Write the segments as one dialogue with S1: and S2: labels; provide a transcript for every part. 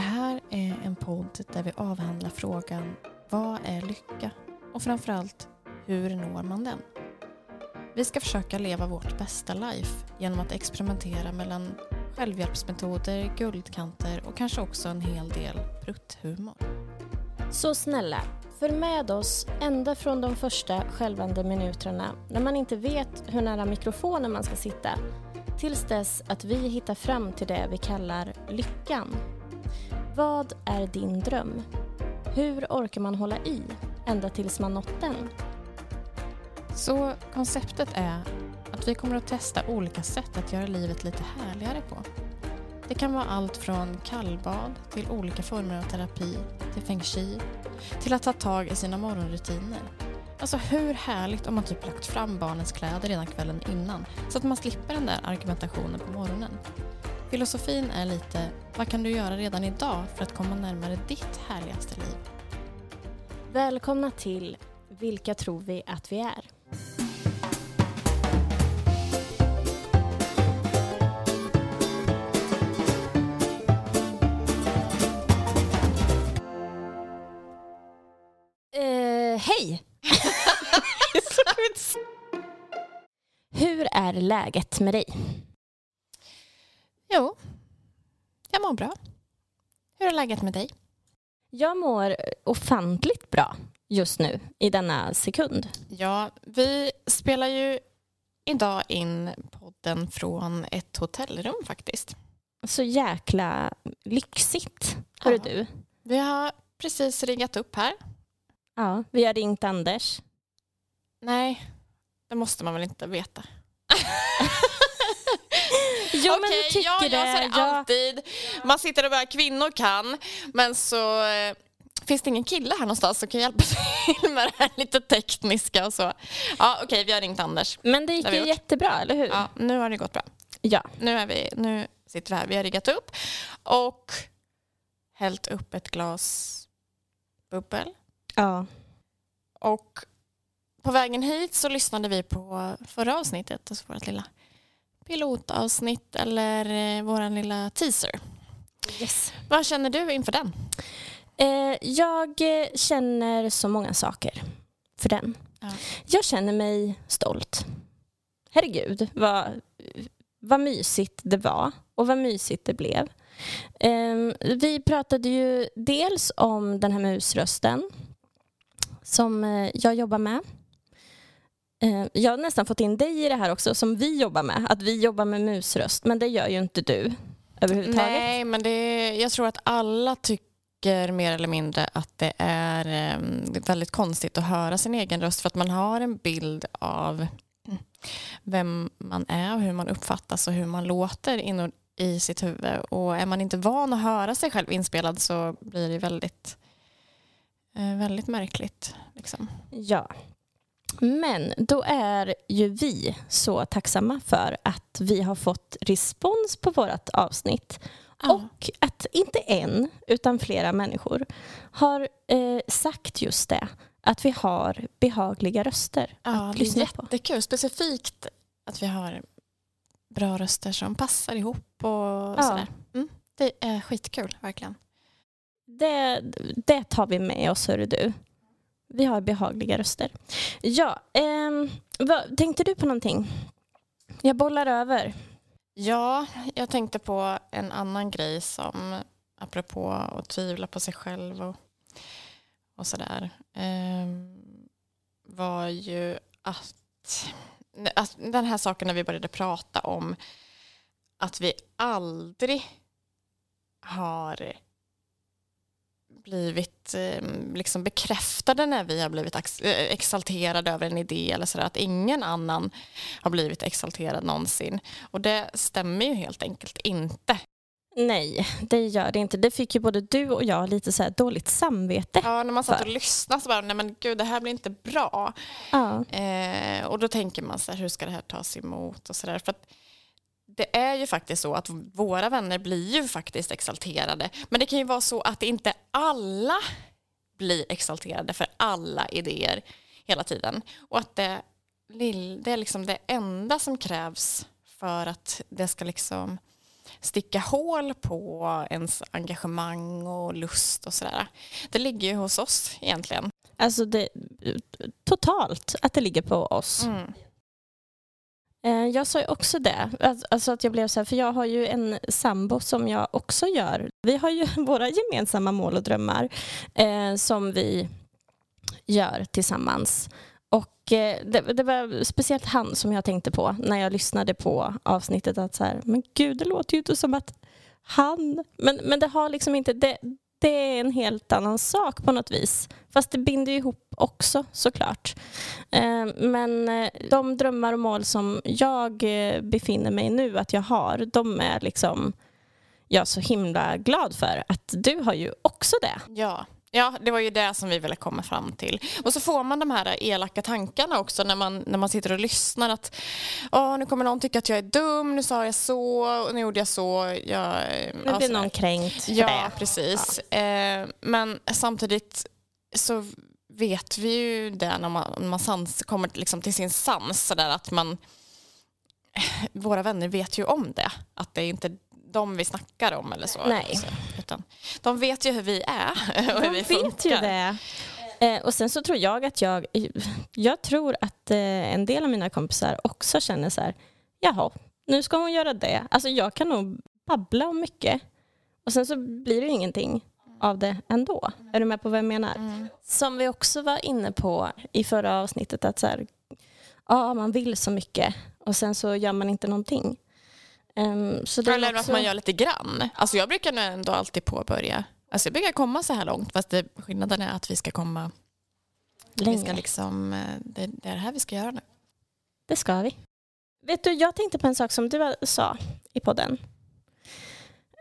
S1: här är en podd där vi avhandlar frågan Vad är lycka? Och framförallt, hur når man den? Vi ska försöka leva vårt bästa life genom att experimentera mellan självhjälpsmetoder, guldkanter och kanske också en hel del prutthumor.
S2: Så snälla, följ med oss ända från de första skälvande minuterna när man inte vet hur nära mikrofonen man ska sitta tills dess att vi hittar fram till det vi kallar lyckan. Vad är din dröm? Hur orkar man hålla i ända tills man nått den?
S1: Så konceptet är att vi kommer att testa olika sätt att göra livet lite härligare på. Det kan vara allt från kallbad till olika former av terapi, till feng shui, till att ta tag i sina morgonrutiner. Alltså hur härligt om man typ lagt fram barnens kläder redan kvällen innan så att man slipper den där argumentationen på morgonen. Filosofin är lite, vad kan du göra redan idag för att komma närmare ditt härligaste liv?
S2: Välkomna till Vilka tror vi att vi är? Eh, hej! Hur är läget med dig?
S1: Jo, jag mår bra. Hur är läget med dig?
S2: Jag mår ofantligt bra just nu i denna sekund.
S1: Ja, vi spelar ju idag in podden från ett hotellrum faktiskt.
S2: Så jäkla lyxigt, hörru
S1: Ja.
S2: du.
S1: Vi har precis riggat upp här.
S2: Ja, vi har ringt Anders.
S1: Nej, det måste man väl inte veta.
S2: Jo, men jag tycker
S1: ja,
S2: det.
S1: ja, så är det
S2: Ja.
S1: alltid. Man sitter och bara, kvinnor kan, men så eh, finns det ingen kille här någonstans som kan hjälpa till med det här lite tekniska och så. Ja, okej, vi har ringt Anders.
S2: Men det gick
S1: Det
S2: ju
S1: gjort.
S2: jättebra, eller hur?
S1: Ja, nu har det gått bra.
S2: Ja.
S1: Nu, är vi, nu sitter vi här, vi har riggat upp och hällt upp ett glas bubbel.
S2: ja.
S1: Och på vägen hit så lyssnade vi på förra avsnittet, alltså vårt lilla pilotavsnitt eller eh, vår lilla teaser.
S2: Yes.
S1: Vad känner du inför den?
S2: Eh, jag eh, känner så många saker för den.
S1: Ja.
S2: Jag känner mig stolt. Herregud, vad, vad mysigt det var och vad mysigt det blev. Eh, vi pratade ju dels om den här musrösten som jag jobbar med. Eh, jag har nästan fått in dig i det här också, som vi jobbar med. Att vi jobbar med musröst, men det gör ju inte du överhuvudtaget.
S1: Nej, men det, jag tror att alla tycker mer eller mindre att det är eh, väldigt konstigt att höra sin egen röst för att man har en bild av vem man är och hur man uppfattas och hur man låter i sitt huvud. Och är man inte van att höra sig själv inspelad så blir det väldigt, eh, väldigt märkligt. Liksom.
S2: Ja. Men då är ju vi så tacksamma för att vi har fått respons på vårt avsnitt
S1: Ja.
S2: och att inte en, utan flera människor har eh, sagt just det, att vi har behagliga röster
S1: Ja,
S2: att
S1: det är
S2: lyssna på.
S1: jättekul. Specifikt att vi har bra röster som passar ihop och
S2: Ja.
S1: sådär. Mm, det är skitkul, verkligen.
S2: Det, det tar vi med oss, hörru du. Vi har behagliga röster. Ja, eh, vad, tänkte du på någonting? Jag bollar över.
S1: Ja, jag tänkte på en annan grej som apropå att tvivla på sig själv och, och sådär Eh, var ju att, att den här saken när vi började prata om att vi aldrig har blivit eh, liksom bekräftade när vi har blivit eh, exalterade över en idé eller sådär att ingen annan har blivit exalterad någonsin. Och det stämmer ju helt enkelt inte.
S2: Nej, det gör det inte. Det fick ju både du och jag lite så dåligt samvete.
S1: Ja, när man satt
S2: För.
S1: och lyssnade så bara, nej men gud det här blir inte bra.
S2: Ja.
S1: Eh, och då tänker man så här, hur ska det här tas emot och sådär. För att det är ju faktiskt så att våra vänner blir ju faktiskt exalterade. Men det kan ju vara så att inte alla blir exalterade för alla idéer hela tiden. Och att det, det är liksom det enda som krävs för att det ska liksom sticka hål på ens engagemang och lust och sådär. Det ligger ju hos oss egentligen.
S2: Alltså det, totalt att det ligger på oss.
S1: Mm.
S2: Eh, jag sa ju också det, Alltså- alltså att jag blev så här, för jag har ju en sambo som jag också gör. Vi har ju våra gemensamma mål och drömmar eh, som vi gör tillsammans. Och eh, det, det var speciellt han som jag tänkte på när jag lyssnade på avsnittet att så här, men gud det låter ju inte som att han, men, men det har liksom inte, det, det är en helt annan sak på något vis. Fast det binder ju ihop också såklart. Eh, men eh, de drömmar och mål som jag eh, befinner mig i nu att jag har, de är liksom jag så himla glad för att du har ju också det.
S1: Ja ja, det var ju det som vi ville komma fram till. Och så får man de här elaka tankarna också när man, när man sitter och lyssnar. att Åh, Nu kommer någon tycka att jag är dum, nu sa jag så, och nu gjorde jag så. Jag,
S2: Nu
S1: ja,
S2: blir
S1: sådär.
S2: någon kränkt för
S1: Ja,
S2: det.
S1: precis. Eh, men samtidigt så vet vi ju det när man, när man sans, kommer liksom till sin sans, så där att man... Våra vänner vet ju om det, att det är inte de vi snackar om eller så.
S2: Nej.
S1: Utan de vet ju hur vi är och hur
S2: De
S1: vi
S2: vet
S1: funkar.
S2: ju det. Eh, och sen så tror jag att jag, jag tror att eh, en del av mina kompisar också känner så här, jaha, nu ska hon göra det. Alltså jag kan nog babbla om mycket och sen så blir det ju ingenting av det ändå. Är du med på vad jag menar?
S1: Mm.
S2: Som vi också var inne på i förra avsnittet att så här, ja, man vill så mycket och sen så gör man inte någonting. Ehm, så det
S1: Eller
S2: också...
S1: att man gör lite grann. Alltså jag brukar nog ändå alltid påbörja. Alltså jag brukar komma så här långt, fast det, skillnaden är att vi ska komma... Vi ska liksom, eh, det, det är det här vi ska göra nu.
S2: Det ska vi. Vet du, jag tänkte på en sak som du sa i podden.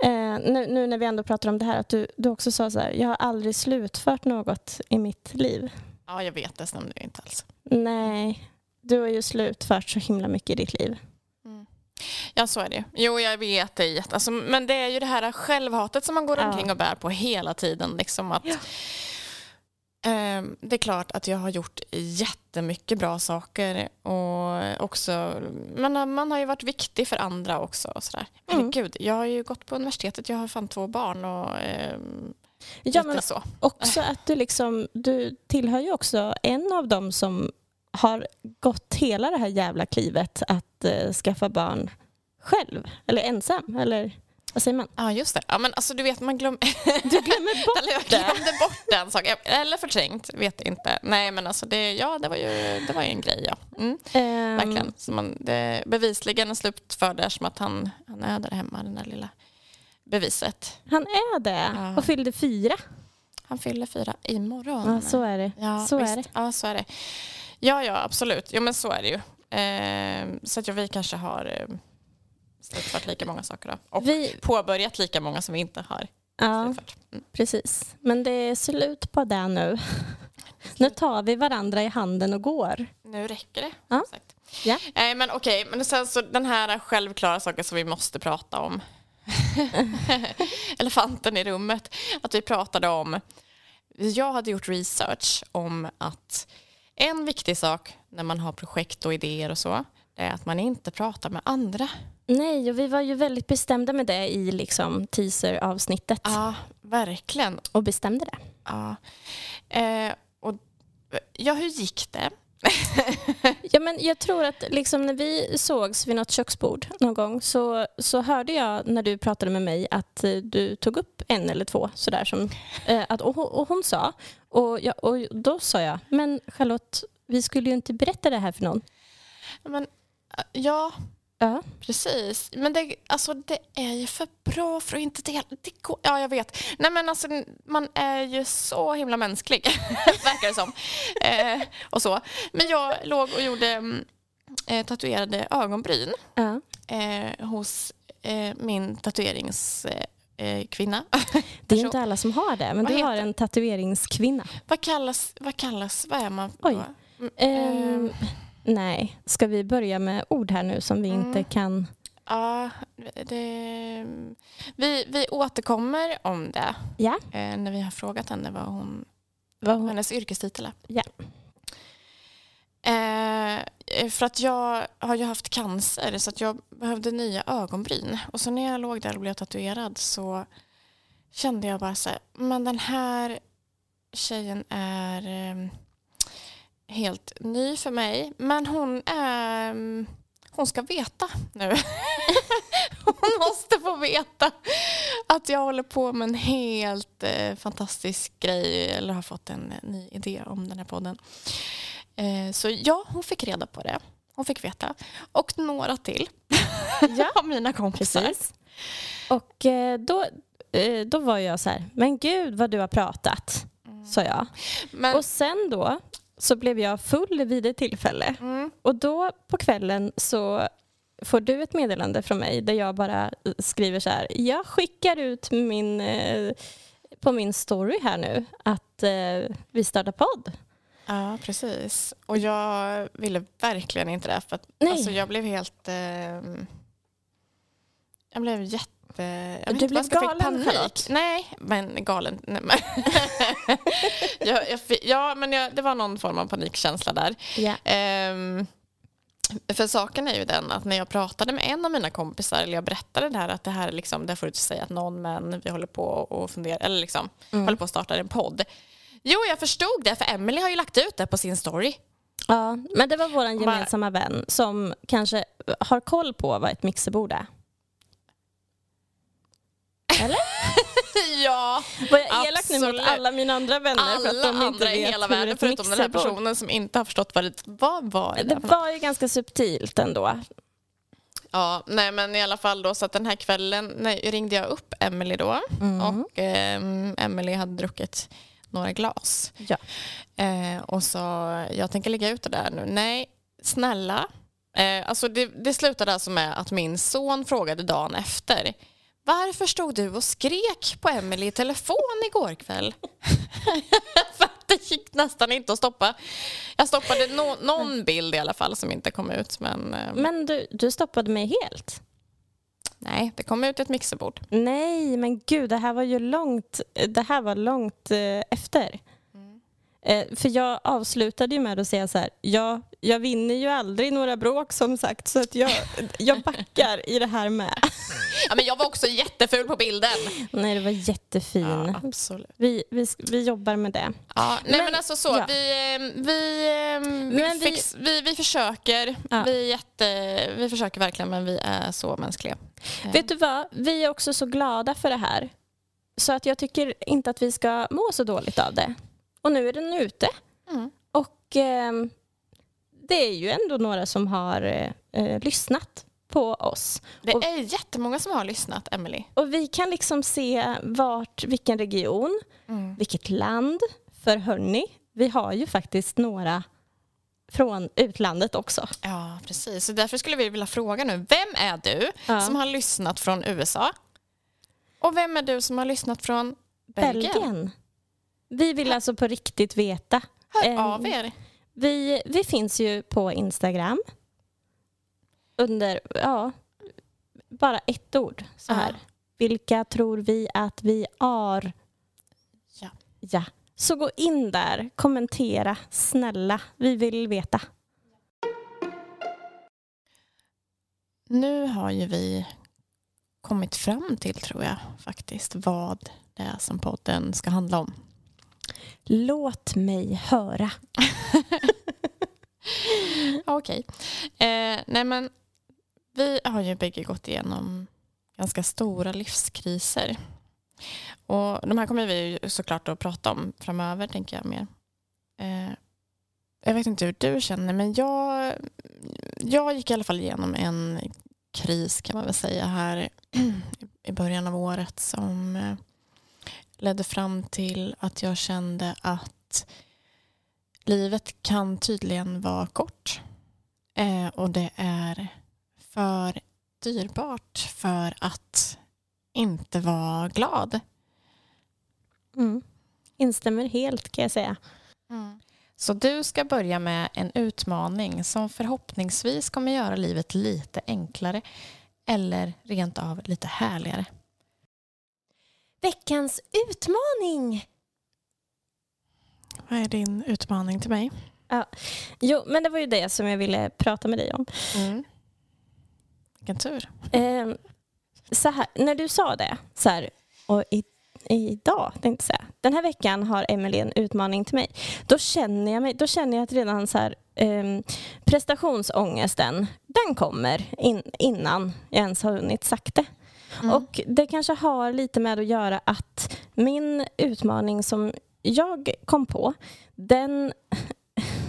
S2: Eh, nu, nu när vi ändå pratar om det här, att du, du också sa så här, jag har aldrig slutfört något i mitt liv.
S1: Ja, jag vet, det stämde ju inte alls.
S2: Nej, du har ju slutfört så himla mycket i ditt liv.
S1: Ja, så är det. Jo, jag vet det. Alltså, men det är ju det här självhatet som man går
S2: Ja.
S1: omkring och bär på hela tiden. Liksom att,
S2: Ja.
S1: Ehm, det är klart att jag har gjort jättemycket bra saker. Och också, men man har ju varit viktig för andra också. Och sådär.
S2: Mm.
S1: Herregud, jag har ju gått på universitetet, jag har fan två barn. Och, ehm,
S2: Ja, men
S1: så.
S2: också att du liksom, du tillhör ju också en av dem som har gått hela det här jävla klivet att eh, skaffa barn själv, eller ensam, eller vad säger man?
S1: Ja, just det. Ja, men alltså, du vet, man glömmer...
S2: Du glömmer bort
S1: Eller jag
S2: det.
S1: glömde bort den saken. Eller förträngt, vet inte. Nej, men alltså det, ja, det var ju, det var ju en grej, ja. Mm,
S2: Ehm,
S1: verkligen. Så man, det, bevisligen slutförde som att han, han är där hemma, den där lilla beviset.
S2: Han är det
S1: Ja.
S2: och fyllde fyra.
S1: Han fyller fyra imorgon.
S2: Ja, så är det.
S1: Ja,
S2: så
S1: visst.
S2: är det.
S1: Ja, så är det. Ja, ja, absolut. Jo, men så är det ju. Ehm, så att ja, vi kanske har eh, slutfört lika många saker då. Och
S2: Vi,
S1: påbörjat lika många som vi inte har
S2: ja,
S1: slutfört. Mm.
S2: precis. Men det är slut på det nu. Nu tar vi varandra i handen och går.
S1: Nu räcker det.
S2: Ja.
S1: Sagt.
S2: Ja.
S1: Nej, men okej, men sen så den här självklara saken som vi måste prata om. Elefanten i rummet. Att vi pratade om, jag hade gjort research om att en viktig sak när man har projekt och idéer och så, det är att man inte pratar med andra.
S2: Nej, och vi var ju väldigt bestämda med det i liksom teaser-avsnittet.
S1: Ja, verkligen.
S2: Och bestämde det.
S1: Ja. Eh, och, ja, hur gick det?
S2: Ja, men jag tror att liksom när vi sågs vid något köksbord någon gång så, så hörde jag när du pratade med mig att eh, du tog upp en eller två sådär som, eh, att, och, hon- och hon sa, och, jag, och då sa jag, men Charlotte, vi skulle ju inte berätta det här för någon.
S1: Men, ja,
S2: Ja.
S1: Precis, men det, alltså, det är ju för bra för att inte dela. Det går, ja, jag vet. Nej, men alltså, man är ju så himla mänsklig, verkar det som. Eh, och så. Men jag låg och gjorde mm, eh, tatuerade ögonbryn
S2: Ja.
S1: eh, hos eh, min tatueringskvinna. Eh, kvinna.
S2: Det är inte alla som har det, men
S1: Vad
S2: du har en tatueringskvinna.
S1: vad, kallas, vad kallas, vad är man?
S2: Oj.
S1: Mm,
S2: Ehm,
S1: eh,
S2: nej, ska vi börja med ord här nu som vi
S1: Mm.
S2: inte kan...
S1: Ja, det, vi, vi återkommer om det
S2: Ja.
S1: eh, när vi har frågat henne vad hon
S2: Vad hon,
S1: hennes yrkestitel är.
S2: Ja.
S1: Eh, för att jag har ju haft cancer så att jag behövde nya ögonbryn. Och så när jag låg där och blev tatuerad så kände jag bara så här, men den här tjejen är eh, helt ny för mig. Men hon är, mm, hon ska veta nu. hon måste få veta att jag håller på med en helt eh, fantastisk grej eller har fått en eh, ny idé om den här podden. Eh, så ja, hon fick reda på det. Hon fick veta. Och några till
S2: Ja,
S1: av mina kompisar.
S2: precis. Och då, då var jag så här, men gud vad du har pratat, sa jag.
S1: Men,
S2: Och sen då så blev jag full vid ett tillfälle.
S1: mm,
S2: Och då på kvällen så får du ett meddelande från mig där jag bara skriver så här. Jag skickar ut min, eh, på min story här nu att eh, vi startar podd.
S1: ja, precis. Och jag ville verkligen inte det. För att,
S2: Nej.
S1: Alltså, jag blev helt... Eh, jag blev jätte... Jag vet
S2: Du blev
S1: jag
S2: galen. Charlotte.
S1: Nej, men galen. Nej, men jag, jag, ja, men jag, det var någon form av panikkänsla där.
S2: Ja.
S1: Ehm, för saken är ju den att när jag pratade med en av mina kompisar, eller jag berättade det här att det här är liksom, det får du inte säga att någon men vi håller på och funderar, eller liksom
S2: Mm.
S1: håller på att starta en podd. Jo, jag förstod det, för Emily har ju lagt ut det på sin story.
S2: ja, men det var vår gemensamma vän som kanske har koll på vad ett mixerbord är. Eller?
S1: ja,
S2: Var jag elak nu mot alla mina andra vänner för att
S1: alla
S2: de inte
S1: andra i
S2: vet
S1: hela världen, förutom den här personen som inte har förstått vad det vad var. Det
S2: Det var ju ganska subtilt ändå.
S1: Ja, nej men i alla fall då så att den här kvällen nej, ringde jag upp Emily då
S2: Mm.
S1: och eh, Emily hade druckit några glas.
S2: Ja.
S1: Eh, och sa, jag tänker lägga ut det där nu. Nej, snälla. Eh, alltså det, det slutade alltså med att min son frågade dagen efter varför stod du och skrek på Emily i telefon igår kväll? Det gick nästan inte att stoppa. Jag stoppade no, någon bild i alla fall som inte kom ut. Men, eh,
S2: Men du, du stoppade mig helt.
S1: nej, det kom ut ett mixerbord.
S2: Nej, men gud, det här var ju långt, det här var långt eh, efter. Eh, för jag avslutade ju med att säga så här, jag, jag vinner ju aldrig några bråk som sagt, så att jag, jag backar i det här med.
S1: Ja, men jag var också jätteful på bilden.
S2: Nej, det var jättefin.
S1: Ja, absolut.
S2: Vi, vi, vi jobbar med det.
S1: Ja, nej men,
S2: Men-
S1: alltså så,
S2: ja.
S1: vi, eh, vi, eh, vi,
S2: Men vi-
S1: fix, vi, vi försöker.
S2: Ja.
S1: Vi, jätte, vi försöker verkligen men vi är så mänskliga. Eh,
S2: Vet du vad, vi är också så glada för det här. Så att jag tycker inte att vi ska må så dåligt av det. Och nu är den ute.
S1: Mm.
S2: Och ehm, det är ju ändå några som har eh, eh, lyssnat på oss.
S1: Det
S2: Och-
S1: är jättemånga som har lyssnat, Emily.
S2: Och vi kan liksom se vart, vilken region,
S1: Mm.
S2: vilket land. För hörni, vi har ju faktiskt några från utlandet också.
S1: Ja, precis. Så därför skulle vi vilja fråga nu, vem är du
S2: Ja.
S1: som har lyssnat från USA? Och vem är du som har lyssnat från Belgien?
S2: Belgien. Vi vill alltså på riktigt veta.
S1: Hör
S2: Ehm,
S1: av er.
S2: Vi, vi finns ju på Instagram under, ja, bara ett ord så här.
S1: Ja.
S2: Vilka tror vi att vi är?
S1: Ja.
S2: Ja. Så gå in där, kommentera, snälla. Vi vill veta.
S1: Nu har ju vi kommit fram till, tror jag, faktiskt vad det är som podden ska handla om.
S2: Låt mig höra.
S1: Okej. Eh, nej men, vi har ju bägge gått igenom ganska stora livskriser. Och de här kommer vi ju såklart att prata om framöver, tänker jag mer. Eh, jag vet inte hur du känner, men jag, jag gick i alla fall igenom en kris kan man väl säga här i början av året som eh, ledde fram till att jag kände att livet kan tydligen vara kort. Eh, och det är för dyrbart för att inte vara glad.
S2: Mm. Instämmer helt kan jag säga.
S1: Så du ska börja med en utmaning som förhoppningsvis kommer göra livet lite enklare eller rent av lite härligare.
S2: Veckans utmaning!
S1: Vad är din utmaning till mig?
S2: Ja. Jo, men det var ju det som jag ville prata med dig om.
S1: Mm. Vilken tur.
S2: Eh, så här, när du sa det, så här, och i, idag, tänkte jag säga, den här veckan har Emelie en utmaning till mig. Då känner jag, mig, då känner jag att redan så här, eh, prestationsångesten, den kommer in, innan jag ens har hunnit sagt det.
S1: Mm.
S2: Och det kanske har lite med att göra att min utmaning som jag kom på, den...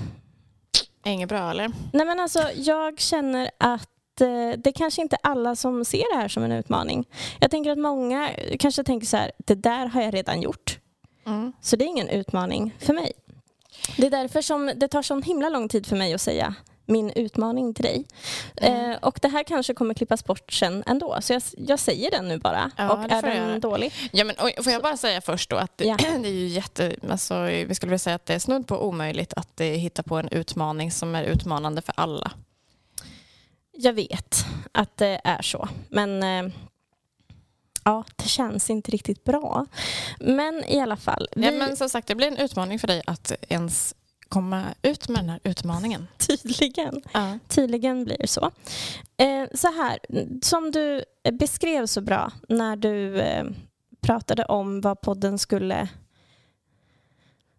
S1: Inget bra eller?
S2: Nej men alltså, jag känner att eh, det kanske inte är alla som ser det här som en utmaning. Jag tänker att många kanske tänker så här, det där har jag redan gjort.
S1: Mm.
S2: Så det är ingen utmaning för mig. Det är därför som det tar så himla lång tid för mig att säga min utmaning till dig.
S1: Mm.
S2: Eh, och det här kanske kommer klippas bort sen ändå. Så jag, jag säger den nu bara.
S1: Ja,
S2: och är
S1: göra.
S2: den dålig?
S1: Ja, men, oj, får jag bara säga först då att det,
S2: Ja.
S1: det är ju jätte... Alltså, vi skulle vilja säga att det är snudd på omöjligt att eh, hitta på en utmaning som är utmanande för alla.
S2: Jag vet att det är så. Men eh, ja, det känns inte riktigt bra. Men i alla fall. Vi,
S1: Ja, men som sagt, det blir en utmaning för dig att ens komma ut med den här utmaningen.
S2: Tydligen.
S1: Ja.
S2: Tydligen blir det så. Eh, så här, som du beskrev så bra när du eh, pratade om vad podden skulle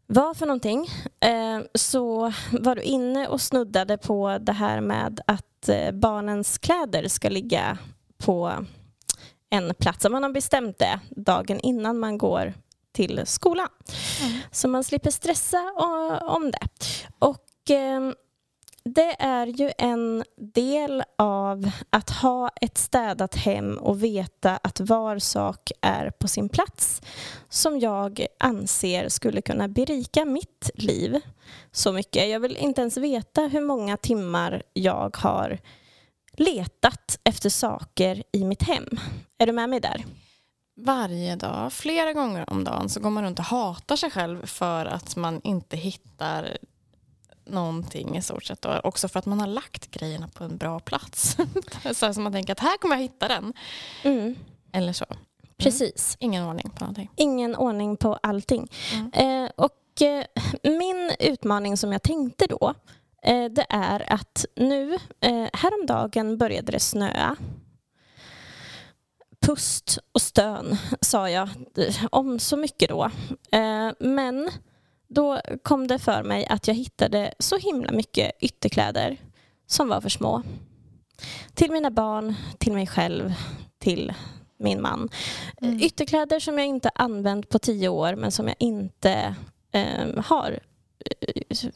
S2: vara för någonting eh, så var du inne och snuddade på det här med att barnens kläder ska ligga på en plats. Man har bestämt det dagen innan man går till skolan.
S1: Mm.
S2: Så man slipper stressa om det. Och ehm, det är ju en del av att ha ett städat hem och veta att var sak är på sin plats som jag anser skulle kunna berika mitt liv så mycket. Jag vill inte ens veta hur många timmar jag har letat efter saker i mitt hem. Är du med mig där?
S1: Varje dag, flera gånger om dagen, så går man runt och hatar sig själv för att man inte hittar någonting i stort sett. Och också för att man har lagt grejerna på en bra plats. så som man tänker att här kommer jag hitta den.
S2: Mm,
S1: Eller så.
S2: precis.
S1: Ingen ordning på någonting.
S2: ingen ordning på allting.
S1: Mm.
S2: Eh, och eh, min utmaning som jag tänkte då, eh, det är att nu, eh, häromdagen började det snöa. Pust och stön sa jag eh, om så mycket då. Eh, men då kom det för mig att jag hittade så himla mycket ytterkläder som var för små. Till mina barn, till mig själv, till min man.
S1: Mm.
S2: Ytterkläder som jag inte använt på tio år men som jag inte eh, har eh,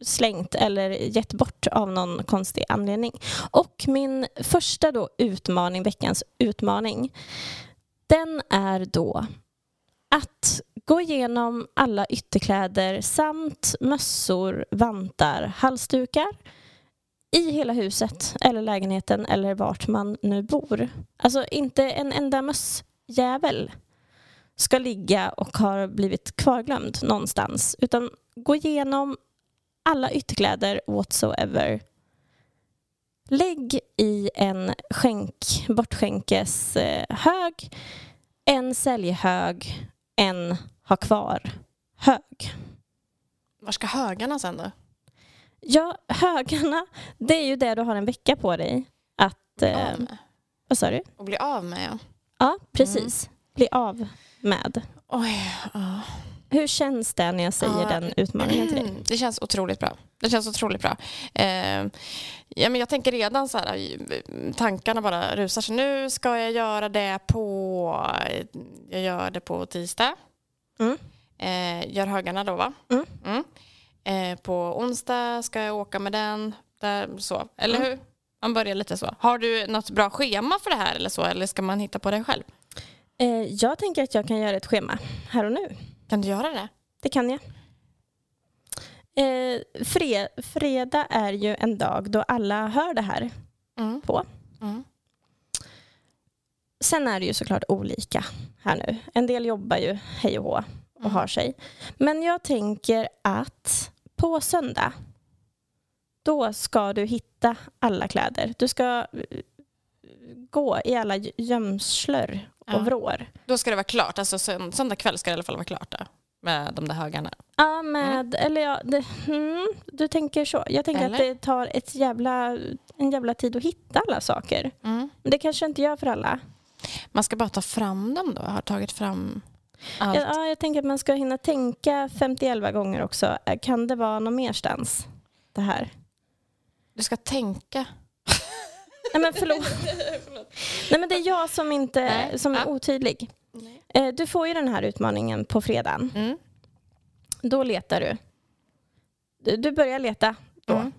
S2: slängt eller gett bort av någon konstig anledning. Och min första då utmaning, veckans utmaning, den är då att gå igenom alla ytterkläder samt mössor, vantar, halsdukar i hela huset eller lägenheten eller vart man nu bor. Alltså inte en enda mössjävel ska ligga och har blivit kvarglömd någonstans utan gå igenom alla ytterkläder whatsoever. Lägg i en skänk, bortskänkes eh, hög, en säljhög, en ha kvar hög.
S1: Var ska högarna sen då?
S2: Ja, högarna, det är ju det du har en vecka på dig att... Eh, vad sa du?
S1: Och bli av med ja.
S2: Ja, precis. Bli av med.
S1: Oj, ja.
S2: Hur känns det när jag säger
S1: Ja.
S2: den utmaningen till dig?
S1: Det känns otroligt bra. Det känns otroligt bra. Eh, ja, men jag tänker redan så här, tankarna bara rusar. Så nu ska jag göra det på, jag gör det på tisdag.
S2: Mm.
S1: Eh, gör högarna då va?
S2: Mm.
S1: Mm. Eh, på onsdag ska jag åka med den. Där, så. Eller
S2: Mm.
S1: hur? Man börjar lite så. Har du något bra schema för det här eller så? Eller ska man hitta på det själv?
S2: Eh, jag tänker att jag kan göra ett schema här och nu.
S1: Kan du göra det?
S2: Det kan jag. Eh, fre, fredag är ju en dag då alla hör det här
S1: Mm.
S2: på.
S1: Mm.
S2: Sen är det ju såklart olika här nu. En del jobbar ju hej och hå och
S1: Mm.
S2: har sig. Men jag tänker att på söndag då ska du hitta alla kläder. Du ska eh, gå i alla gö- och
S1: Ja.
S2: vrår.
S1: Då ska det vara klart. Alltså sönd- söndag kväll ska det i alla fall vara klart. Då. med de där högarna.
S2: Ja, med, eller ja, det, mm, du tänker så. Jag tänker
S1: Eller?
S2: att det tar ett jävla, en jävla tid att hitta alla saker.
S1: Mm.
S2: Men det kanske inte gör för alla.
S1: Man ska bara ta fram dem då, har tagit fram allt.
S2: Ja, ja, jag tänker att man ska hinna tänka 51 gånger också. Kan det vara någon merstans? Det här.
S1: Du ska tänka.
S2: Nej men förlåt. Nej men det är jag som, inte,
S1: Nej.
S2: som är
S1: Ja.
S2: otydlig. Eh, Du får ju den här utmaningen på fredagen.
S1: Mm.
S2: Då letar du. Du- Du börjar leta då.
S1: Mm.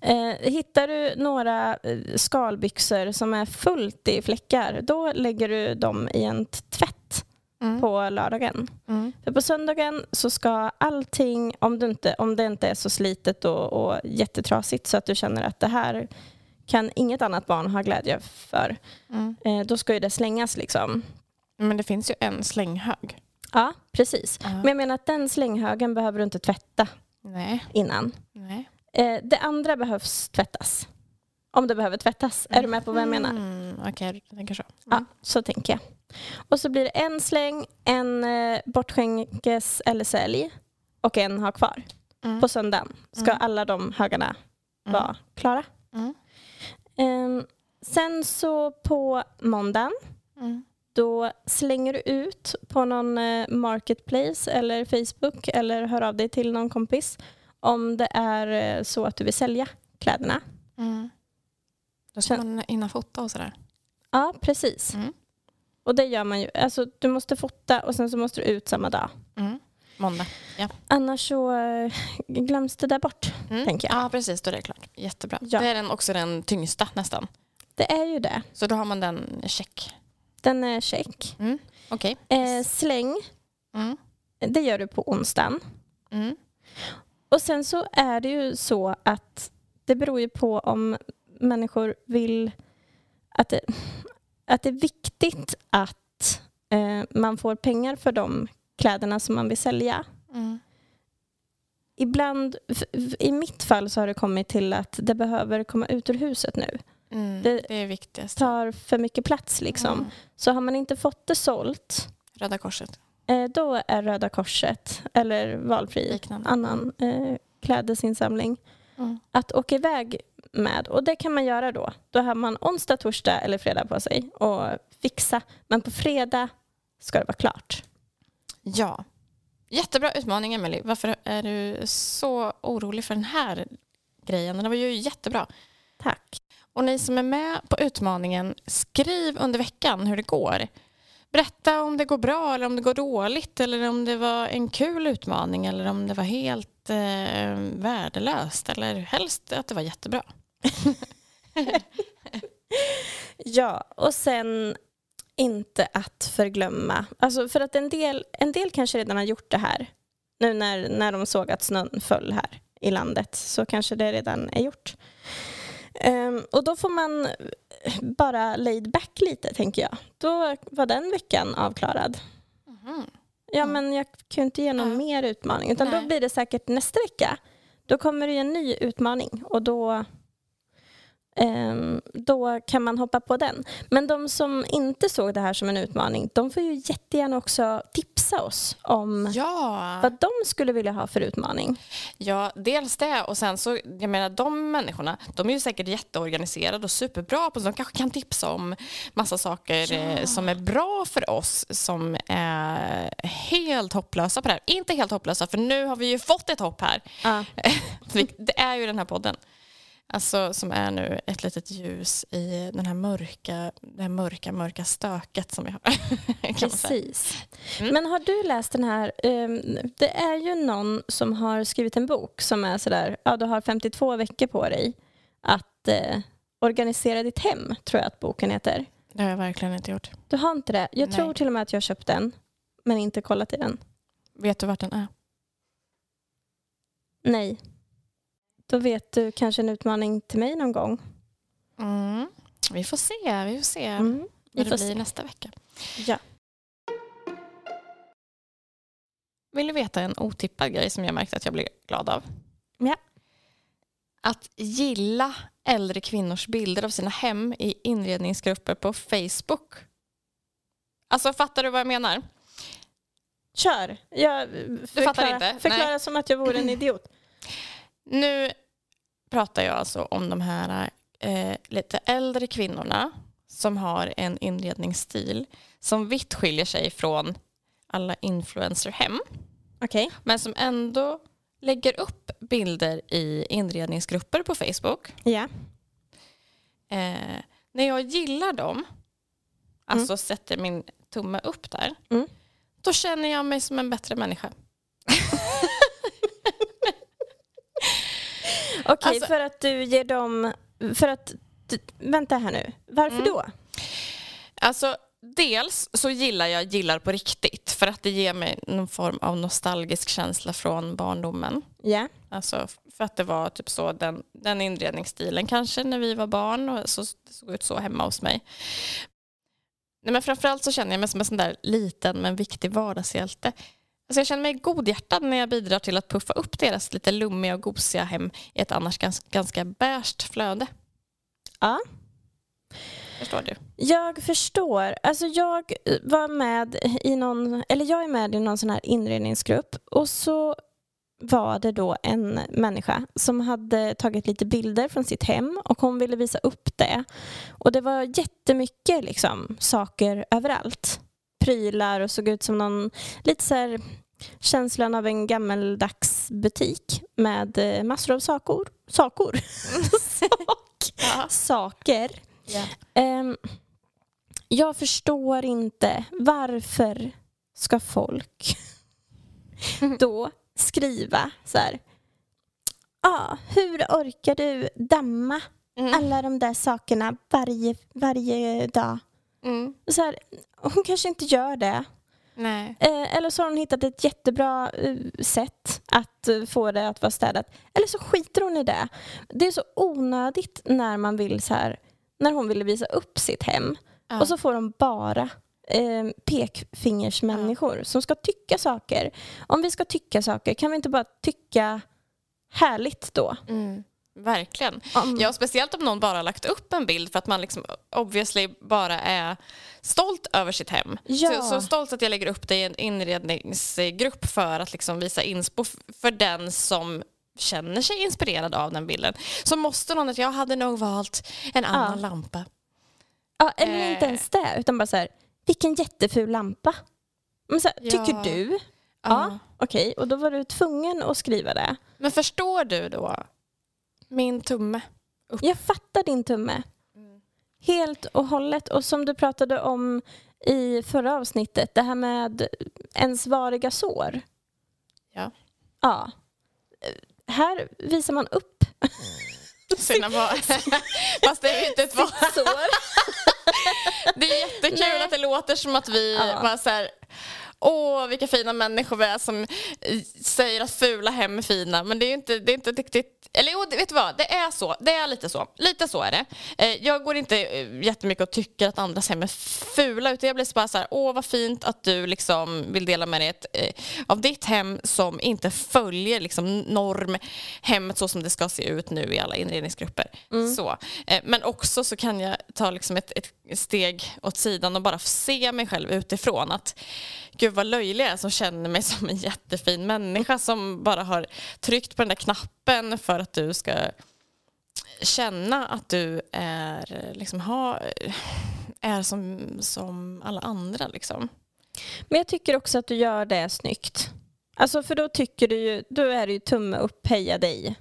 S2: Eh, hittar du några eh, skalbyxor som är fullt i fläckar, då lägger du dem i en tvätt
S1: Mm.
S2: på lördagen.
S1: Mm.
S2: För på söndagen så ska allting, om, du inte, om det inte är så slitet och, och jättetrasigt så att du känner att det här kan inget annat barn ha glädje för,
S1: Mm.
S2: eh, då ska ju det slängas liksom.
S1: Men det finns ju en slänghög.
S2: Ja, precis.
S1: Ja.
S2: Men jag menar att den slänghögen behöver du inte tvätta
S1: Nej.
S2: innan.
S1: Nej.
S2: Eh, det andra behövs tvättas. Om det behöver tvättas. Är du med på vad jag menar?
S1: Mm. Okej, jag tänker så.
S2: Ja, så tänker jag. Och så blir det en släng, en eh, bortskänkes eller sälj och en ha kvar.
S1: Mm.
S2: På söndagen ska
S1: Mm.
S2: alla de högarna
S1: Mm.
S2: vara klara. Ehm, sen så på måndagen
S1: Mm.
S2: då slänger du ut på någon eh, marketplace eller Facebook eller hör av dig till någon kompis om det är eh, så att du vill sälja kläderna.
S1: Mm. Då ska
S2: Sen-
S1: man hinna fota och sådär.
S2: Ja, precis.
S1: Mm.
S2: Och det gör man ju. Alltså, du måste fota och sen så måste du ut samma dag.
S1: Mm. Måndag.
S2: Annars så eh, glöms det där bort,
S1: Mm.
S2: tänker jag.
S1: Ja, precis. Då är det klart. Jättebra.
S2: Ja.
S1: Det är den också den tyngsta nästan.
S2: Det är ju det.
S1: Så då har man den check.
S2: Den är check.
S1: Mm. Okej.
S2: Eh, släng,
S1: Mm.
S2: det gör du på onsdagen.
S1: Mm.
S2: Och sen så är det ju så att det beror ju på om människor vill att det, att det är viktigt att eh, man får pengar för de kläderna som man vill sälja.
S1: Mm.
S2: Ibland, i mitt fall så har det kommit till att det behöver komma ut ur huset nu.
S1: Mm.
S2: Det-
S1: Det är viktigast.
S2: tar för mycket plats liksom.
S1: Mm.
S2: Så har man inte fått det sålt,
S1: Röda Korset.
S2: eh, då är Röda Korset eller valfri
S1: Liknande.
S2: annan eh, klädesinsamling
S1: Mm.
S2: att åka iväg med. Och det kan man göra då. Då har man onsdag, torsdag eller fredag på sig och fixa. Men på fredag ska det vara klart.
S1: Ja. Jättebra utmaning, Emily. Varför är du så orolig för den här grejen? Den var ju jättebra.
S2: Tack.
S1: Och ni som är med på utmaningen, skriv under veckan hur det går. Berätta om det går bra eller om det går dåligt eller om det var en kul utmaning eller om det var helt eh, värdelöst eller helst att det var jättebra.
S2: Ja, och sen inte att förglömma. Alltså för att en del, en del kanske redan har gjort det här. Nu när, när de såg att snön föll här i landet så kanske det redan är gjort. Ehm, och då får man bara laid back lite, tänker jag. Då var den veckan avklarad. Ja,
S1: Mm.
S2: men jag kan inte ge någon
S1: Ja.
S2: mer utmaning. Utan
S1: Nej.
S2: då blir det säkert nästa vecka. Då kommer det en ny utmaning och då, då kan man hoppa på den. Men de som inte såg det här som en utmaning, de får ju jättegärna också tipsa oss om
S1: Ja.
S2: vad de skulle vilja ha för utmaning.
S1: Ja, dels det och sen så, jag menar de människorna, de är ju säkert jätteorganiserade och superbra på så de kanske kan tipsa om massa saker eh, som är bra för oss som är helt hopplösa på det här. Inte helt hopplösa för nu har vi ju fått ett hopp här.
S2: Ja.
S1: Det är ju den här podden. Alltså som är nu ett litet ljus i den här mörka, det här mörka, mörka stöket som vi har.
S2: Precis.
S1: Mm.
S2: Men har du läst den här? ehm, det är ju någon som har skrivit en bok som är sådär, ja du har 52 veckor på dig att eh, organisera ditt hem, tror jag att boken heter.
S1: Det har jag verkligen inte gjort.
S2: Du har inte det? Jag
S1: Nej.
S2: tror till och med att jag har köpt den, men inte kollat i den.
S1: Vet du vart den är?
S2: Nej. Då vet du kanske en utmaning till mig någon gång.
S1: Mm. Vi får se, vi får se
S2: Mm.
S1: vad det blir
S2: se.
S1: nästa vecka.
S2: Ja.
S1: Vill du veta en otippad grej som jag märkte att jag blir glad av?
S2: Ja.
S1: Att gilla äldre kvinnors bilder av sina hem i inredningsgrupper på Facebook. Alltså fattar du vad jag menar?
S2: Kör. Jag förklara,
S1: fattar inte?
S2: Förklara
S1: Nej.
S2: som att jag vore en idiot.
S1: Nu pratar jag alltså om de här eh, lite äldre kvinnorna som har en inredningsstil som vitt skiljer sig från alla influencerhem
S2: Okej.
S1: men som ändå lägger upp bilder i inredningsgrupper på Facebook.
S2: Ja.
S1: Eh, när jag gillar dem, alltså sätter min tumme upp där,
S2: Mm.
S1: då känner jag mig som en bättre människa.
S2: Okej,
S1: Alltså-
S2: för att du ger dem... För att... Vänta här nu. Varför
S1: Mm.
S2: då?
S1: Alltså, dels så gillar jag gillar på riktigt för att det ger mig någon form av nostalgisk känsla från barndomen.
S2: Ja.
S1: Alltså för att det var typ så den, den inredningsstilen kanske när vi var barn och så det såg ut så hemma hos mig. Nej, men framförallt så känner jag mig som en sån där liten men viktig vardagshjälte. Alltså jag känner mig godhjärtad när jag bidrar till att puffa upp deras lite lummiga och gosiga hem i ett annars ganska, ganska beige flöde.
S2: Ja.
S1: Förstår du?
S2: Jag förstår. Alltså jag var med i någon, eller jag är med i någon sån här inredningsgrupp och så var det då en människa som hade tagit lite bilder från sitt hem och hon ville visa upp det. Och det var jättemycket liksom, saker överallt. Prylar och såg ut som någon, lite så här känslan av en gammeldags butik med eh, massor av sakor. Sakor? Sak.
S1: Ja.
S2: Saker. Ehm, jag förstår inte varför ska folk då skriva så här. Ah, hur orkar du damma
S1: Mm.
S2: alla de där sakerna varje, varje dag?
S1: Mm.
S2: Så här, hon kanske inte gör det. Eh, eller så har hon hittat ett jättebra eh, sätt att eh, få det att vara städat. Eller så skiter hon i det. Det är så onödigt när man vill så här, när hon ville visa upp sitt hem.
S1: Ja.
S2: Och så får de bara eh, pekfingersmänniskor som ska tycka saker. Om vi ska tycka saker, kan vi inte bara tycka härligt då?
S1: Mm. Verkligen.
S2: Om,
S1: Ja, speciellt om någon bara lagt upp en bild för att man liksom obviously bara är stolt över sitt hem.
S2: Ja.
S1: Så, så stolt att jag lägger upp det i en inredningsgrupp för att liksom visa inspo för den som känner sig inspirerad av den bilden. Så måste någon att jag hade nog valt en annan lampa.
S2: ja, eller inte
S1: eh.
S2: ens det, utan bara så här, vilken jätteful lampa. Men så här,
S1: Ja.
S2: Tycker du? Ja, okej. Och då var du tvungen att skriva det.
S1: Men förstår du då min tumme?
S2: Jag fattar din tumme.
S1: Mm.
S2: Helt och hållet. Och som du pratade om i förra avsnittet, det här med ens variga sår.
S1: Ja.
S2: Ja. Här visar man upp
S1: Sina var... Fast det är inte ett val.
S2: sår.
S1: Det är jättekul
S2: Nej.
S1: att det låter som att vi
S2: Ja.
S1: bara så här Åh, vilka fina människor vi är som eh, säger att fula hem är fina. Men det är inte, det är inte riktigt... Eller jo, vet du vad? Det är så. Det är lite så. Lite så är det. Eh, Jag går inte eh, jättemycket och tycker att andras hem är fula. Utan jag blir bara så här, åh vad fint att du liksom vill dela med dig ett, av ditt hem som inte följer liksom normhemmet så som det ska se ut nu i alla inredningsgrupper. Så. Eh, Men också så kan jag ta liksom ett, ett steg åt sidan och bara se mig själv utifrån. Att gud vad löjlig jag är som känner mig som en jättefin människa som bara har tryckt på den där knappen för att du ska känna att du är, liksom, ha, är som, som alla andra. Liksom.
S2: Men jag tycker också att du gör det snyggt. Alltså för då tycker du ju, då är det ju tumme upp, heja dig.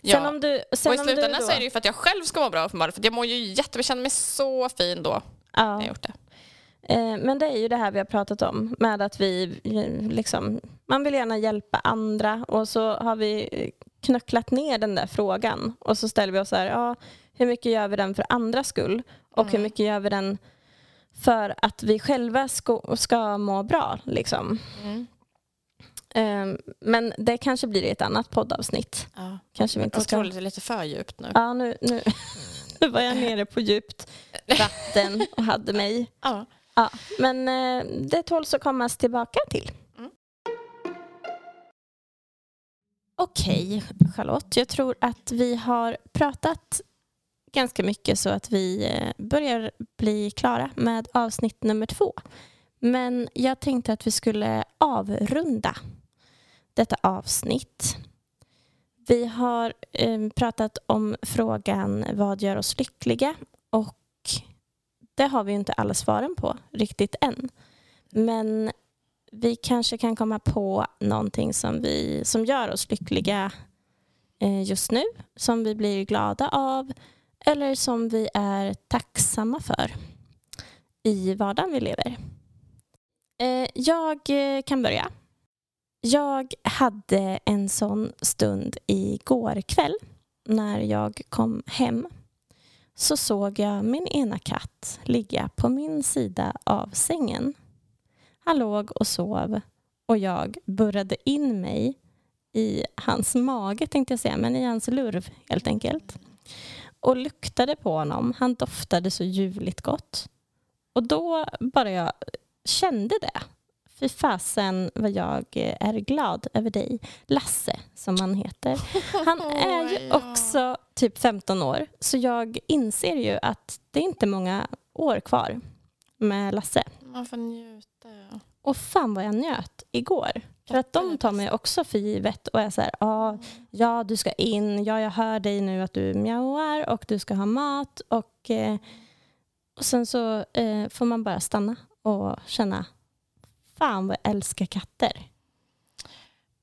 S1: Ja.
S2: Sen om du, sen
S1: och i slutändan
S2: då,
S1: så är det ju för att jag själv ska må bra uppenbarligen. För jag mår ju jätte, jag känner mig så fin då när
S2: ja.
S1: jag gjort det.
S2: Eh, Men det är ju det här vi har pratat om med att vi liksom, man vill gärna hjälpa andra och så har vi knöcklat ner den där frågan och så ställer vi oss så här, ja, hur mycket gör vi den för andras skull och hur mycket gör vi den för att vi själva ska, ska må bra liksom.
S1: Mm.
S2: Eh, Men det kanske blir i ett annat poddavsnitt.
S1: Ja.
S2: Kanske vi inte ska...
S1: är lite för djupt nu.
S2: Ja, nu, nu, nu var jag nere på djupt vatten och hade mig.
S1: Ja.
S2: Ja, men eh, det tåls att kommas tillbaka till.
S1: Mm.
S2: Okej, Charlotte. Jag tror att vi har pratat ganska mycket så att vi eh, börjar bli klara med avsnitt nummer två. Men jag tänkte att vi skulle avrunda detta avsnitt. Vi har eh, pratat om frågan vad gör oss lyckliga och det har vi inte alla svaren på riktigt än. Men vi kanske kan komma på någonting som, vi, som gör oss lyckliga eh, just nu, som vi blir glada av eller som vi är tacksamma för i vardagen vi lever. Eh, jag eh, kan börja. Jag hade en sån stund igår kväll när jag kom hem. Så såg jag min ena katt ligga på min sida av sängen. Han låg och sov och jag burrade in mig i hans mage, tänkte jag säga, men i hans lurv helt enkelt. Och luktade på honom. Han doftade så ljuvligt gott. Och då bara jag kände det. Fy fasen vad jag är glad över dig. Lasse, som han heter. Han är ju också typ 15 år. Så jag inser ju att det är inte många år kvar med Lasse.
S1: Man får njuta.
S2: Och fan vad jag njöt igår. För att de tar mig också för givet och är så här, ah, ja du ska in, ja jag hör dig nu att du mjauar och du ska ha mat och, eh, och sen så eh, får man bara stanna och känna, fan vad jag älskar katter.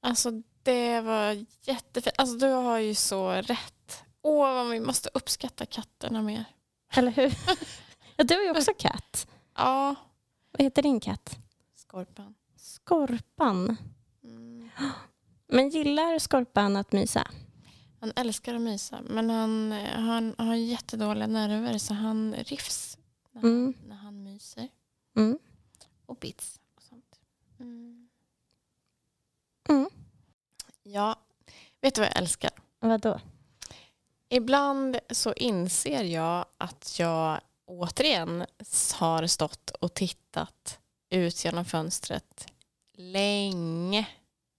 S1: Alltså det var jättefint. Alltså du har ju så rätt. Åh, vad vi måste uppskatta katterna mer.
S2: Eller hur? ja, du har ju också katt.
S1: Ja,
S2: Vad heter din katt?
S1: skorpan.
S2: Skorpan.
S1: Mm.
S2: Men gillar Skorpan att mysa?
S1: Han älskar att mysa, men han, eh, han har jättedåliga nerver så han rifs när,
S2: Mm.
S1: han, när han myser.
S2: Mm.
S1: Och bits och sånt. Mm.
S2: Mm.
S1: Ja, vet du vad jag älskar?
S2: Vadå?
S1: Ibland så inser jag att jag återigen har stått och tittat ut genom fönstret länge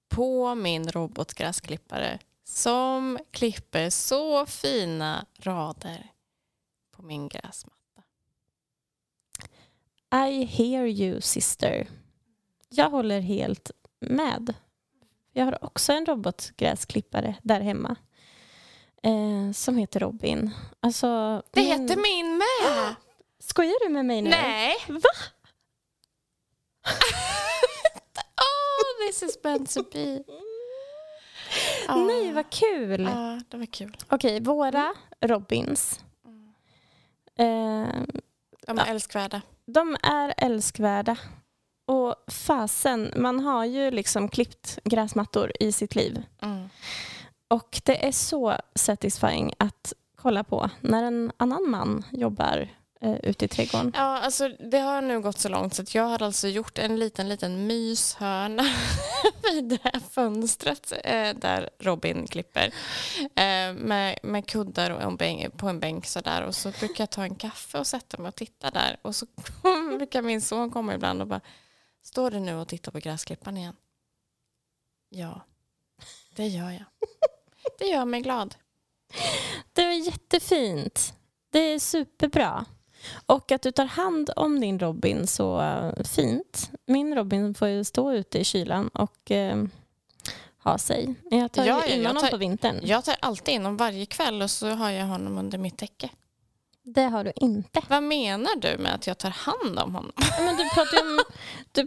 S1: på min robotgräsklippare som klipper så fina rader på min gräsmatta.
S2: I hear you sister. Jag håller helt med. Jag har också en robotgräsklippare där hemma. Eh, som heter Robin. Alltså,
S1: Det
S2: min-
S1: heter min med!
S2: Skojar du med mig nu?
S1: Nej!
S2: Va?
S1: oh, this is meant to be. Ah.
S2: Nej, vad kul.
S1: Ja, det var kul.
S2: Okej, våra Robins. Eh,
S1: De är älskvärda.
S2: de är älskvärda. Och fasen, man har ju liksom klippt gräsmattor i sitt liv.
S1: Mm.
S2: Och det är så satisfying att kolla på när en annan man jobbar eh, ute i trädgården.
S1: Ja, alltså det har nu gått så långt så att jag har alltså gjort en liten, liten myshörna vid det här fönstret eh, där Robin klipper. Eh, med, med kuddar och en bänk, på en bänk sådär och så brukar jag ta en kaffe och sätta mig och titta där och så brukar min son komma ibland och bara Står du nu och tittar på gräsklipparen igen? Ja, det gör jag. Det gör mig glad.
S2: Det är jättefint. Det är superbra. Och att du tar hand om din Robin så eh, fint. Min Robin får ju stå ute i kylan och eh, ha sig. Jag tar
S1: Ja,
S2: ju in honom på vintern.
S1: Jag tar alltid in honom varje kväll och så har jag honom under mitt täcke.
S2: Det har du inte.
S1: Vad menar du med att jag tar hand om honom?
S2: Men du pratar ju om... Du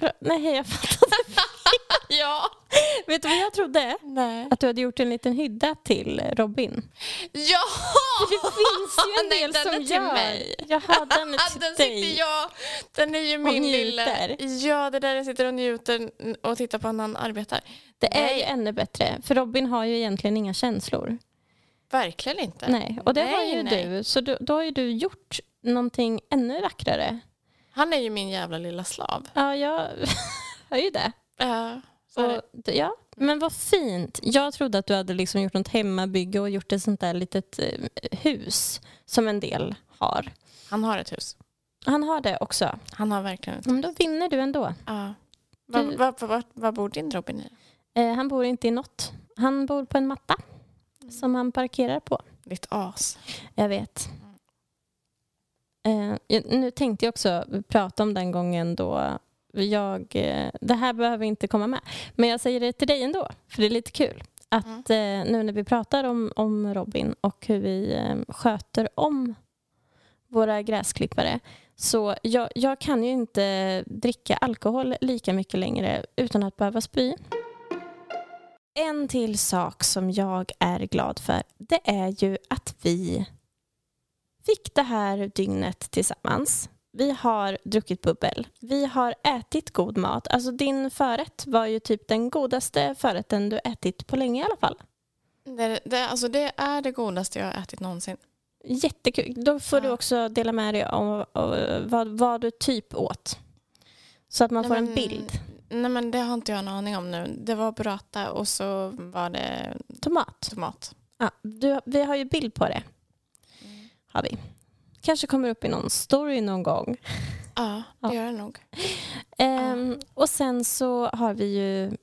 S2: pra, nej, jag fattar inte.
S1: Ja.
S2: Vet du vad jag trodde?
S1: Nej.
S2: Att du hade gjort en liten hydda till Robin.
S1: Ja!
S2: Det finns ju en
S1: Nej,
S2: del
S1: den
S2: som
S1: är till
S2: gör.
S1: mig.
S2: Jaha, den är till
S1: den
S2: dig.
S1: sitter jag. Den är ju min lilla... Ja, det där jag sitter och njuter och tittar på när han arbetar.
S2: Det är
S1: Nej.
S2: ju ännu bättre, för Robin har ju egentligen inga känslor.
S1: Verkligen inte.
S2: Nej, och det har ju
S1: nej.
S2: du. Så du, då har ju du gjort någonting ännu vackrare.
S1: Han är ju min jävla lilla slav.
S2: Ja, jag hör ju det.
S1: Ja, så.
S2: Och, ja. Men vad fint. Jag trodde att du hade liksom gjort något hemmabygge och gjort ett sånt där litet eh, hus som en del har.
S1: Han har ett hus.
S2: Han har det också.
S1: Han har verkligen ett
S2: Men då vinner du ändå.
S1: Ja. Var bor din Robin i?
S2: Eh, han bor inte i något. Han bor på en matta
S1: Mm.
S2: Som han parkerar på.
S1: Ditt as.
S2: Jag vet.
S1: Mm.
S2: Eh, nu tänkte jag också prata om den gången då jag... Eh, det här behöver inte komma med. Men jag säger det till dig ändå, för det är lite kul. Att mm. eh, nu när vi pratar om, om Robin och hur vi eh, sköter om våra gräsklippare så jag, jag kan ju inte dricka alkohol lika mycket längre utan att behöva spy. En till sak som jag är glad för det är ju att vi fick det här dygnet tillsammans. Vi har druckit bubbel. Vi har ätit god mat. Alltså din förrätt var ju typ den godaste förrätten du ätit på länge i alla fall.
S1: Det, det, alltså det är det godaste jag har ätit någonsin.
S2: Jättekul. Då får ja. du också dela med dig om, om vad, vad, du typ åt. Så att man nej, får en bild.
S1: Nej men det har inte jag en aning om nu. Det var burrata och så var det
S2: tomat.
S1: tomat.
S2: Ja, du, vi har ju bild på det. Har vi. Kanske kommer upp i någon story någon gång.
S1: Ja, det gör det nog.
S2: Ehm, ja. Och sen så har vi ju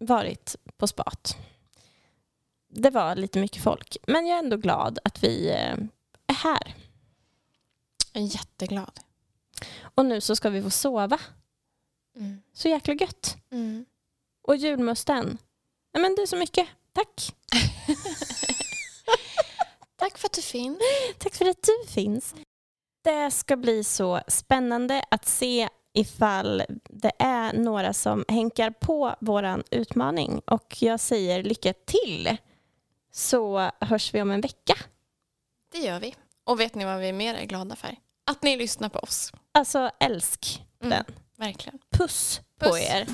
S2: varit på spat det var lite mycket folk. Men jag är ändå glad att vi eh, är här.
S1: Jag är jätteglad.
S2: Och nu så ska vi få sova. Mm. Så jäkla gött. Mm. Och julmusten. Nej, men det är så mycket. Tack.
S1: Tack för att du finns.
S2: Tack för att du finns. Det ska bli så spännande att se ifall det är några som hänkar på våran utmaning. Och jag säger lycka till så hörs vi om en vecka.
S1: Det gör vi. Och vet ni vad vi är mer är glada för? Att ni lyssnar på oss.
S2: Alltså älsk mm, den.
S1: Verkligen.
S2: Puss, Puss. på er.